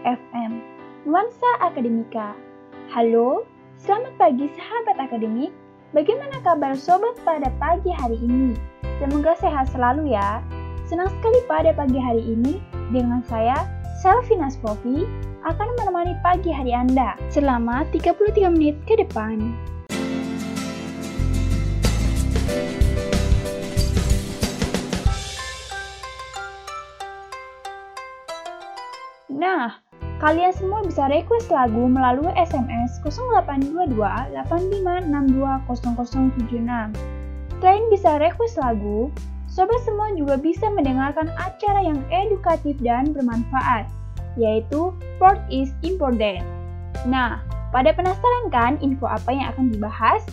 FM. Nuansa Akademika. Halo, selamat pagi sahabat akademik. Bagaimana kabar sobat pada pagi hari ini? Semoga sehat selalu ya. Senang sekali pada pagi hari ini dengan saya, Selvina Spovi, akan menemani pagi hari Anda selama 33 menit ke depan. Nah, kalian semua bisa request lagu melalui SMS 0822 85620076. Selain bisa request lagu, sobat semua juga bisa mendengarkan acara yang edukatif dan bermanfaat, yaitu Sport is Important. Nah, pada penasaran kan info apa yang akan dibahas?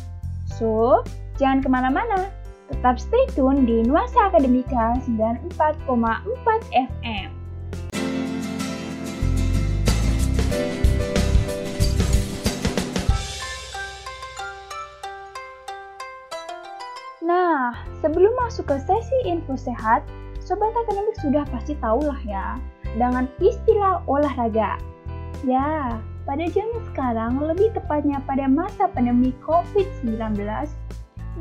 So, jangan ke mana-mana. Tetap stay tune di Nuansa Akademika 94,4 FM. Sebelum masuk ke sesi info sehat, Sobat Akademik sudah pasti tahu lah ya dengan istilah olahraga. Ya, pada zaman sekarang, lebih tepatnya pada masa pandemi COVID-19,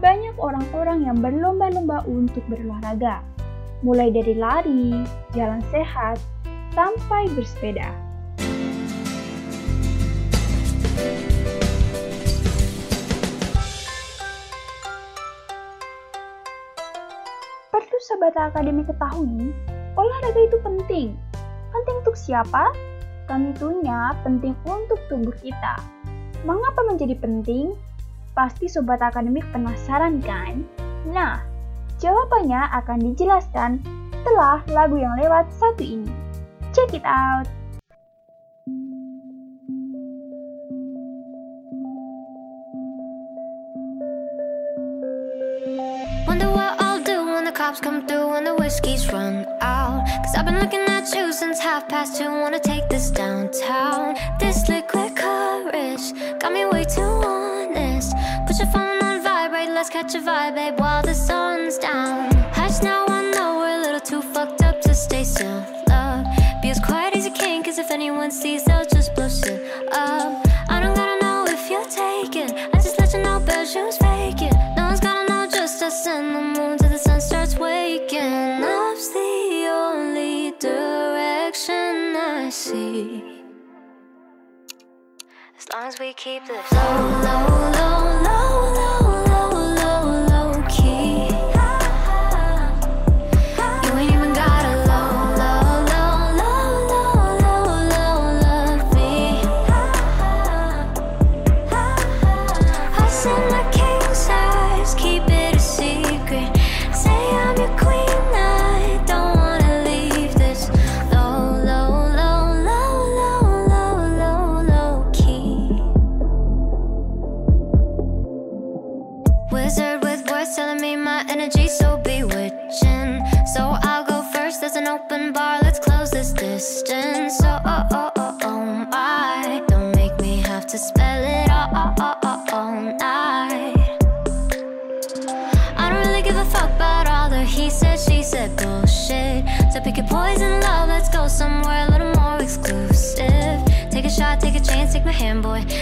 banyak orang-orang yang berlomba-lomba untuk berolahraga. Mulai dari lari, jalan sehat, sampai bersepeda. Sobat Akademi ketahui, olahraga itu penting. Penting untuk siapa? Tentunya penting untuk tubuh kita. Mengapa menjadi penting? Pasti Sobat Akademik penasaran kan? Nah, jawabannya akan dijelaskan setelah lagu yang lewat satu ini. Check it out! Cops come through when the whiskey's run out. Cause I've been looking at you since half past two. Wanna take this downtown. This liquid courage got me way too honest. Put your phone on vibrate, let's catch a vibe, babe, while the sun's down. Hush now, I know we're a little too fucked up to stay still. Love, be as quiet as you can, cause if anyone sees, As long as we keep this low, low, low, low, low.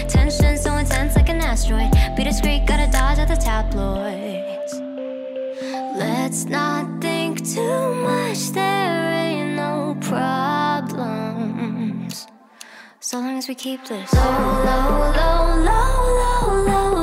Tension so intense like an asteroid. Be discreet, gotta dodge at the tabloids. Let's not think too much, there ain't no problems. So long as we keep this low, low, low, low, low, low.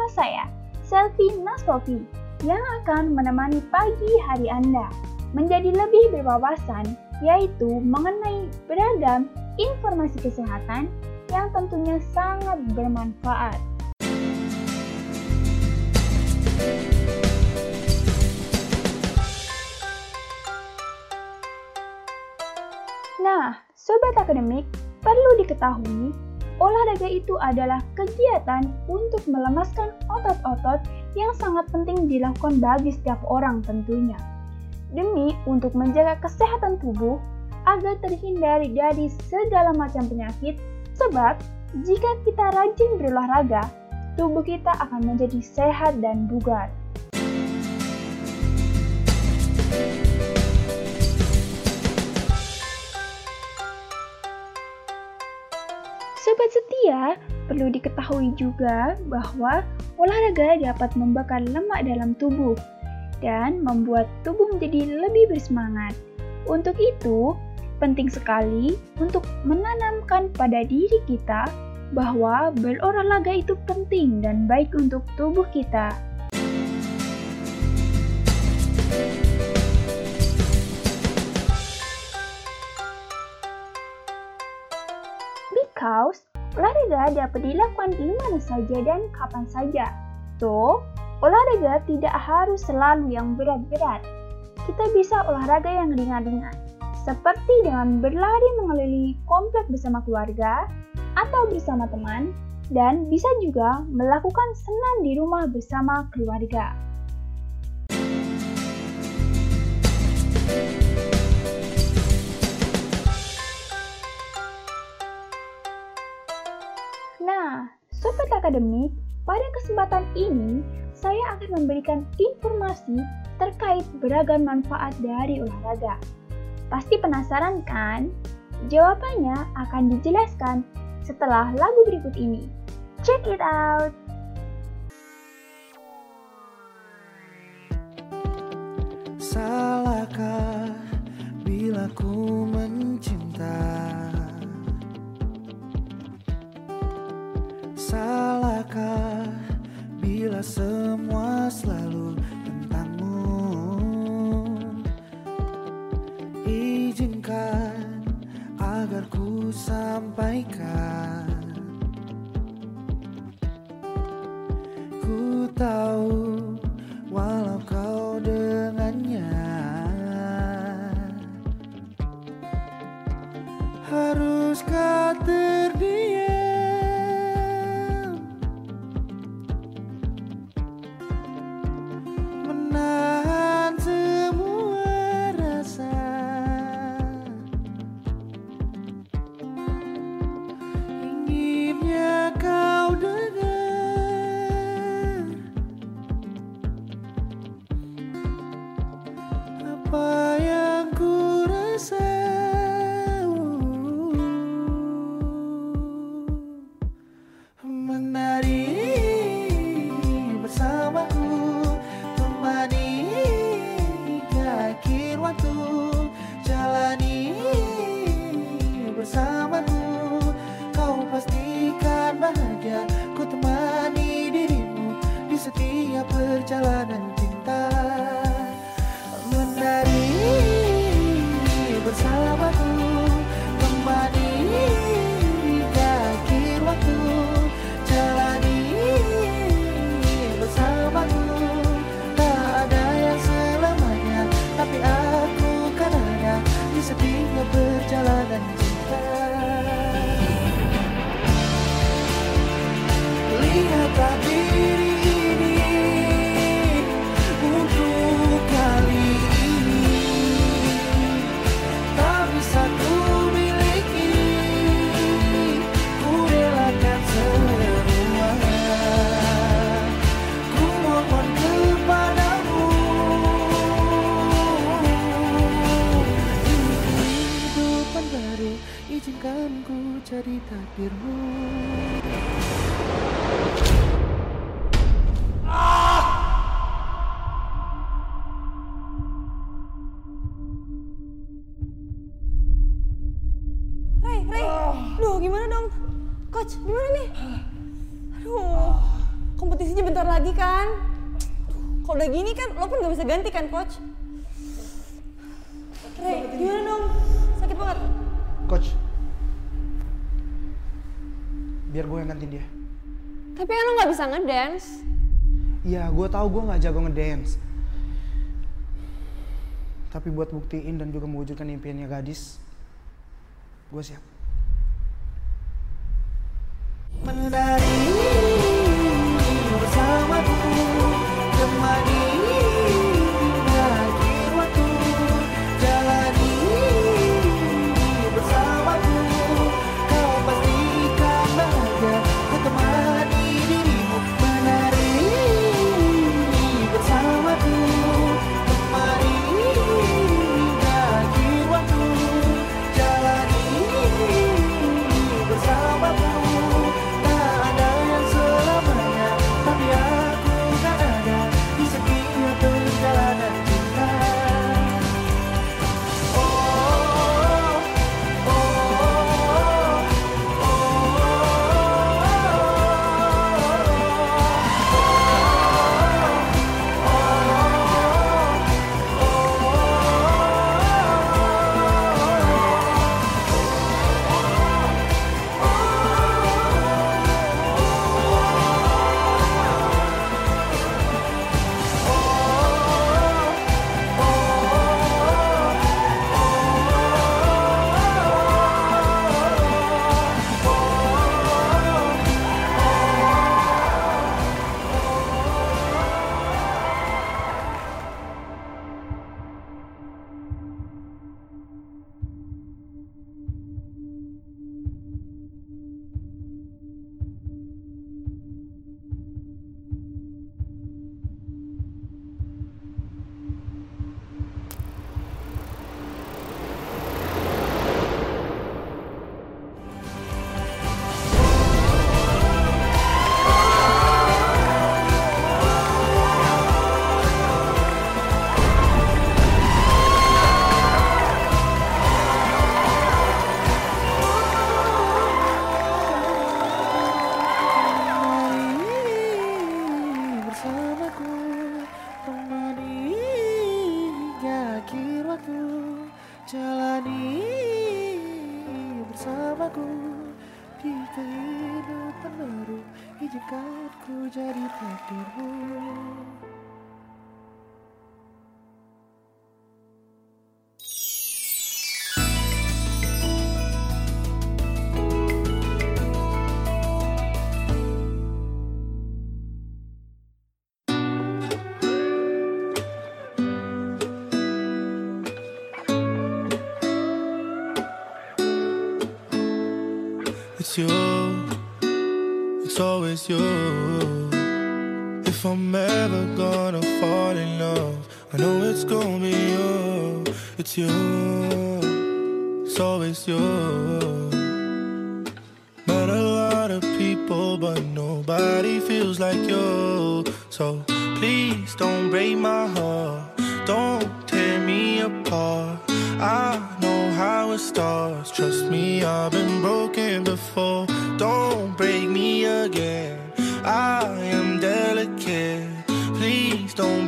Bersama saya, Selfie Nasfofi, yang akan menemani pagi hari Anda menjadi lebih berwawasan, yaitu mengenai beragam informasi kesehatan yang tentunya sangat bermanfaat. Nah, sobat akademik, perlu diketahui olahraga itu adalah kegiatan untuk melemaskan otot-otot yang sangat penting dilakukan bagi setiap orang tentunya. Demi untuk menjaga kesehatan tubuh agar terhindari dari segala macam penyakit, sebab jika kita rajin berolahraga, tubuh kita akan menjadi sehat dan bugar. Setia, perlu diketahui juga bahwa olahraga dapat membakar lemak dalam tubuh dan membuat tubuh menjadi lebih bersemangat. Untuk itu, penting sekali untuk menanamkan pada diri kita bahwa berolahraga itu penting dan baik untuk tubuh kita. Olahraga dapat dilakukan di mana saja dan kapan saja. So, olahraga tidak harus selalu yang berat-berat. Kita bisa olahraga yang ringan-ringan, seperti dengan berlari mengelilingi komplek bersama keluarga atau bersama teman, dan bisa juga melakukan senam di rumah bersama keluarga. Sobat akademik, pada kesempatan ini saya akan memberikan informasi terkait beragam manfaat dari olahraga. Pasti penasaran kan? Jawabannya akan dijelaskan setelah lagu berikut ini. Check it out! Salahkah bila ku mencinta semua selalu tentangmu. Izinkan agar ku sampaikan 사랑. akan ku cari takdirmu ah! lagi kan? Kalau udah gini kan, lo pun gak bisa ganti kan, Coach? Ray, gimana dong? Sakit banget. Coach, Biar gue yang gantiin dia. Tapi kan lo gak bisa ngedance. Iya, gue tahu gue nggak jago ngedance. Tapi buat buktiin dan juga mewujudkan impiannya gadis, gue siap. Menari bersamaku, temani jadi takdirmu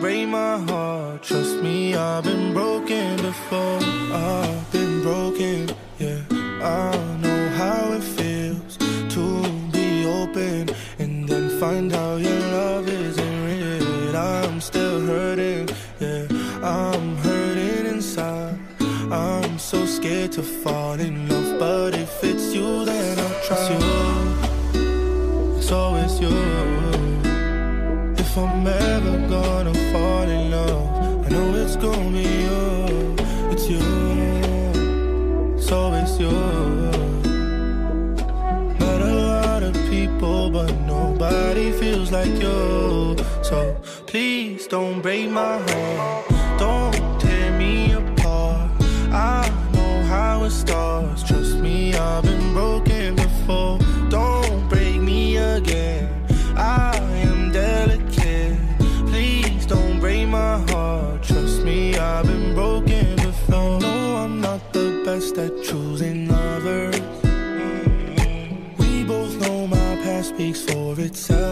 break my heart. Trust me, I've been broken before. I've been broken, yeah. I know how it feels to be open and then find out your love isn't real. I'm still hurting, yeah. I'm hurting inside. I'm so scared to fall in love, but don't break my heart. Don't tear me apart. I know how it starts. Trust me, I've been broken before. Don't break me again. I am delicate. Please don't break my heart. Trust me, I've been broken before. No, I'm not the best at choosing lovers. We both know my past speaks for itself.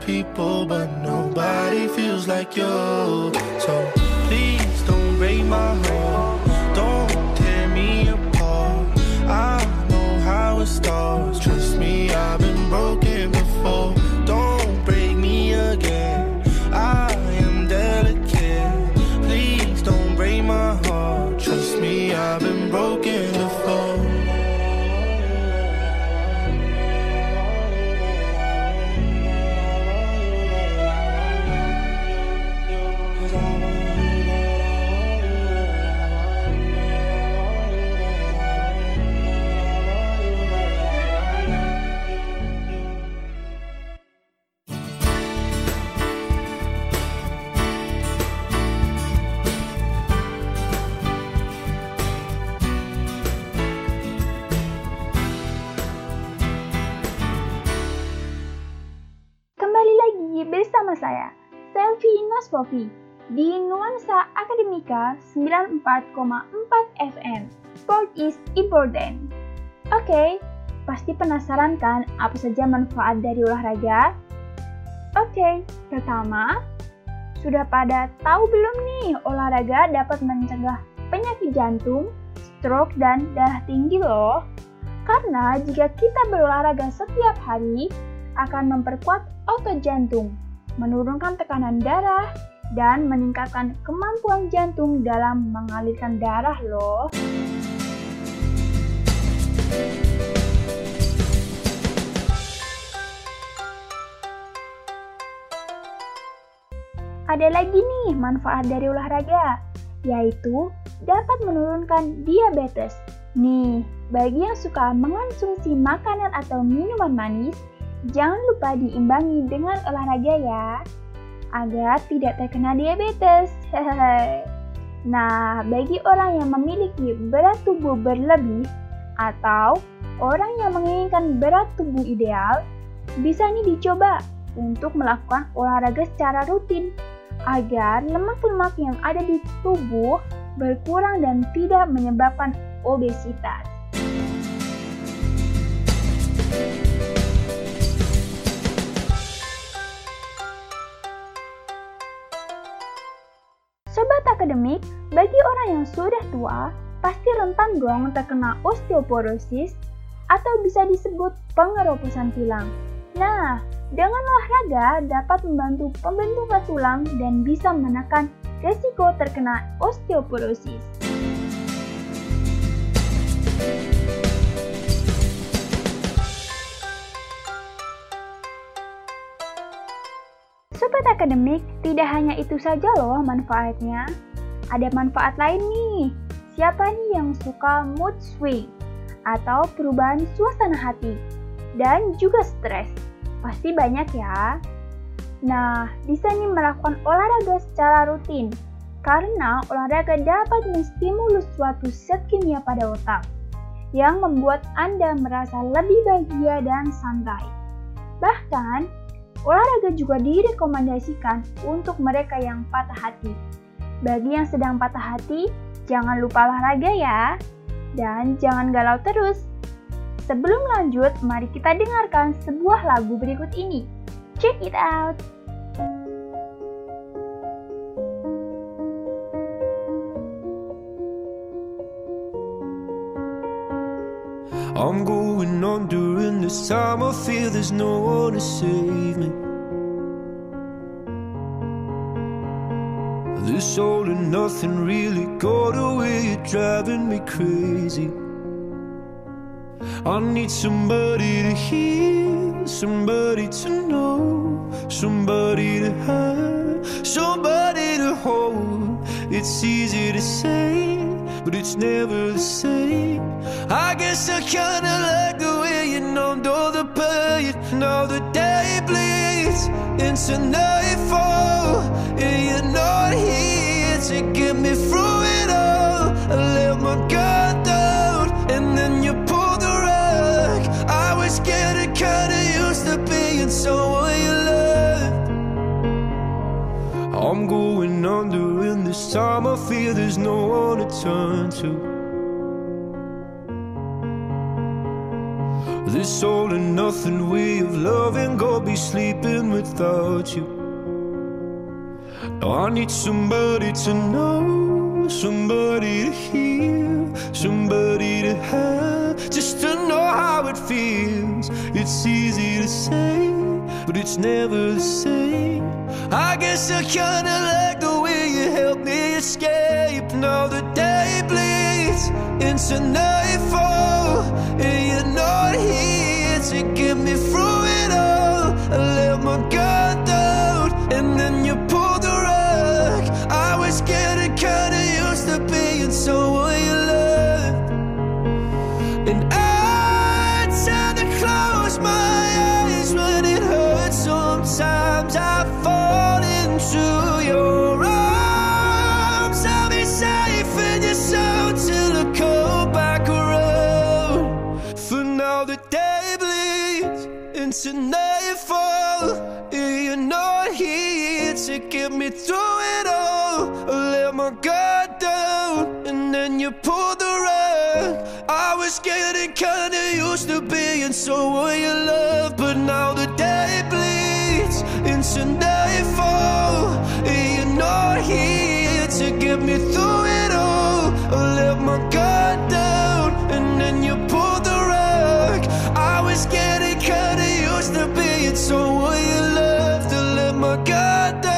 People, but nobody feels like you. So please don't break my heart. Bersama saya, Selvi Nasfofi, di Nuansa Akademika 94,4 FM. Sport is important. Oke, pasti penasaran kan apa saja manfaat dari olahraga? Oke, pertama, sudah pada tahu belum nih olahraga dapat mencegah penyakit jantung, stroke, dan darah tinggi loh? Karena jika kita berolahraga setiap hari, akan memperkuat otot jantung, menurunkan tekanan darah, dan meningkatkan kemampuan jantung dalam mengalirkan darah loh. Ada lagi nih manfaat dari olahraga, yaitu dapat menurunkan diabetes. Nih, bagi yang suka mengonsumsi makanan atau minuman manis, jangan lupa diimbangi dengan olahraga ya, agar tidak terkena diabetes. nah, bagi orang yang memiliki berat tubuh berlebih atau orang yang menginginkan berat tubuh ideal, bisa nih dicoba untuk melakukan olahraga secara rutin agar lemak-lemak yang ada di tubuh berkurang dan tidak menyebabkan obesitas. Akademik, bagi orang yang sudah tua, pasti rentan dong terkena osteoporosis atau bisa disebut pengeroposan tulang. Nah, dengan olahraga dapat membantu pembentukan tulang dan bisa menekan resiko terkena osteoporosis. Sobat akademik, tidak hanya itu saja loh manfaatnya. Ada manfaat lain nih. Siapa nih yang suka mood swing atau perubahan suasana hati dan juga stres? Pasti banyak ya. Nah, bisa nih melakukan olahraga secara rutin karena olahraga dapat menstimulus suatu zat kimia pada otak yang membuat Anda merasa lebih bahagia dan santai. Bahkan, olahraga juga direkomendasikan untuk mereka yang patah hati. Bagi yang sedang patah hati, jangan lupa olahraga ya. Dan jangan galau terus. Sebelum lanjut, mari kita dengarkan sebuah lagu berikut ini. Check it out! I'm going on during this time. I feel there's no one to save me. This all and nothing really got away. You're driving me crazy. I need somebody to hear, somebody to know, somebody to have, somebody to hold. It's easy to say, but it's never the same. I guess I kinda like the way you numbed all the pain. Now the day bleeds into nightfall, and you're not here to get me through it all. I let my guard down, and then you pulled the rug. I was getting kinda used to being someone you loved. I'm going under, and this time I fear there's no one to turn to. This all and nothing way of loving, go be sleeping without you. Now I need somebody to know, somebody to hear, somebody to have, just to know how it feels. It's easy to say, but it's never the same. I guess I kinda like the way you help me escape. Now the day bleeds into nightfall, get me through into nightfall. and You're not here to get me through it all. I let my guard down, and then you pulled the rug. I was getting kinda used to being someone you love, but now the day bleeds into nightfall. You're not here to get me through it so will you love to live my goddamn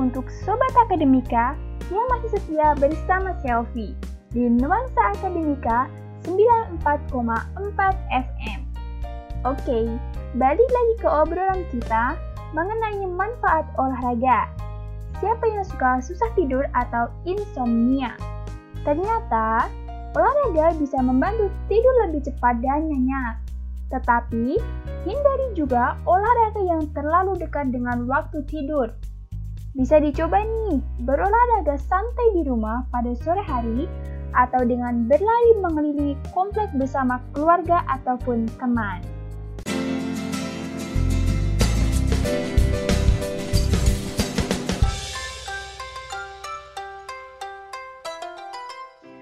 untuk Sobat Akademika yang masih setia bersama Selfie di Nuansa Akademika 94,4 FM. Oke, balik lagi ke obrolan kita mengenai manfaat olahraga. Siapa yang suka susah tidur atau insomnia? Ternyata, olahraga bisa membantu tidur lebih cepat dan nyenyak. Tetapi, hindari juga olahraga yang terlalu dekat dengan waktu tidur. Bisa dicoba nih, berolahraga santai di rumah pada sore hari atau dengan berlari mengelilingi komplek bersama keluarga ataupun teman.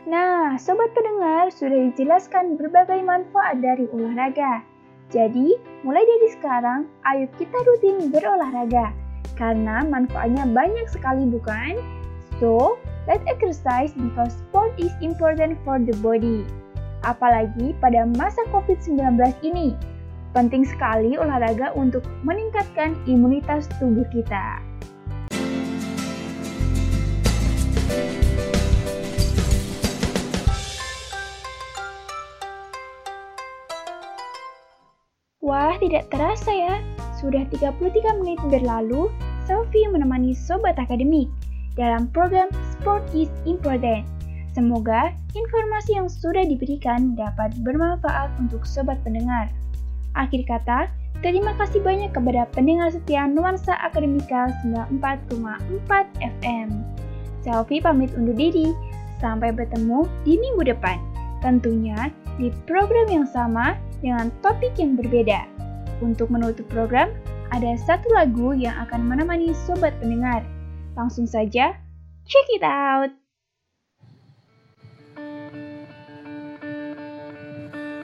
Nah, sobat pendengar sudah dijelaskan berbagai manfaat dari olahraga. Jadi, mulai dari sekarang, ayo kita rutin berolahraga. Karena manfaatnya banyak sekali bukan? So, let's exercise because sport is important for the body. Apalagi pada masa COVID-19 ini, penting sekali olahraga untuk meningkatkan imunitas tubuh kita. Wah, tidak terasa ya. Sudah 33 menit berlalu, Sophie menemani Sobat Akademik dalam program Sport is Important. Semoga informasi yang sudah diberikan dapat bermanfaat untuk sobat pendengar. Akhir kata, terima kasih banyak kepada pendengar setia Nuansa Akademika 94,4 FM. Selfie pamit undur diri. Sampai bertemu di minggu depan. Tentunya di program yang sama dengan topik yang berbeda. Untuk menutup program, ada satu lagu yang akan menemani sobat pendengar. Langsung saja, check it out!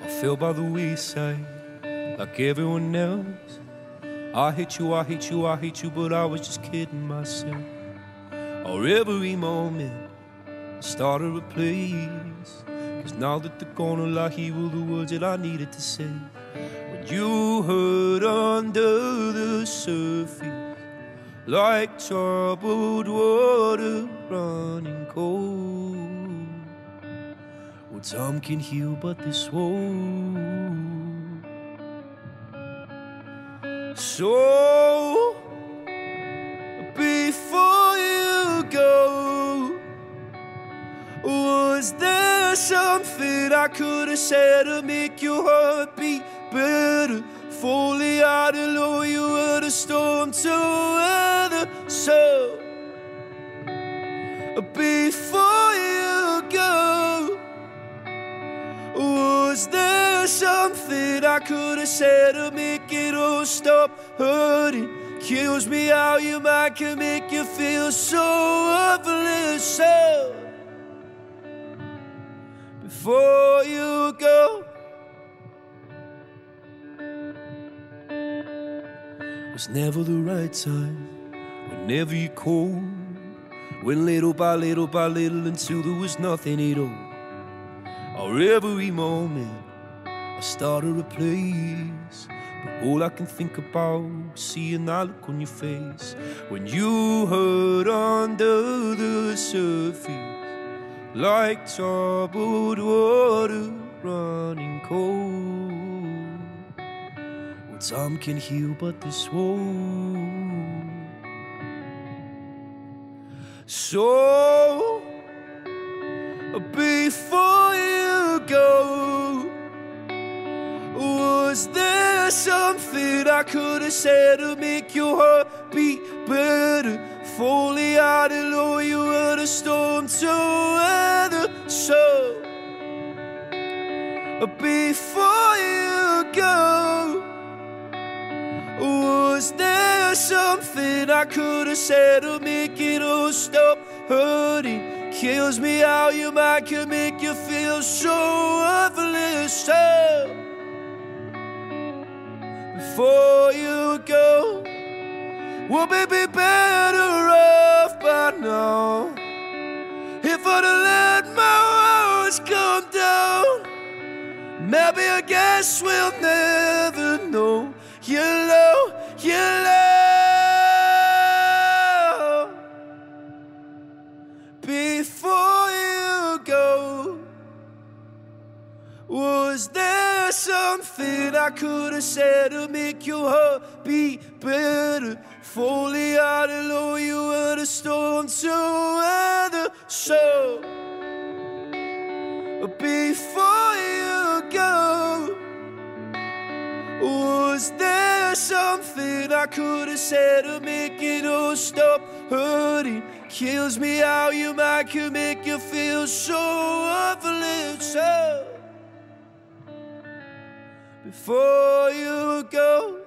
I fell by the wayside like everyone else. I hate you, I hate you, I hate you, but I was just kidding myself. Or every moment I a. Cause now that I hear were the words that I needed to say. You hurt under the surface, like troubled water running cold. Well, time can heal, but this won't. So, before you go, was there something I could have said to make your heart beat better? If only I'd known you were the storm to weather. So, before you go, was there something I could have said to make it all stop hurting? Kills me how your mind can make you feel so worthless. So, before you go, was never the right time. Whenever you called, went little by little by little until there was nothing at all. Or every moment I started a place. But all I can think about is seeing that look on your face when you hurt under the surface, like troubled water Time can heal, but this won't. So before you go, was there something I could have said to make your heart beat better? Only I'd Have said to make it all stop hurting? Kills me how your mind can make you feel so worthless. Before you go, would we be better off by now? If I'd let my walls come down, maybe I guess we'll never know. You know, you love. I could have said to make your heart beat better. If only I'd have you were the storm to weather. So before you go, was there something I could have said to make it all stop hurting? Kills me how you might can make you feel so awful. So before you go.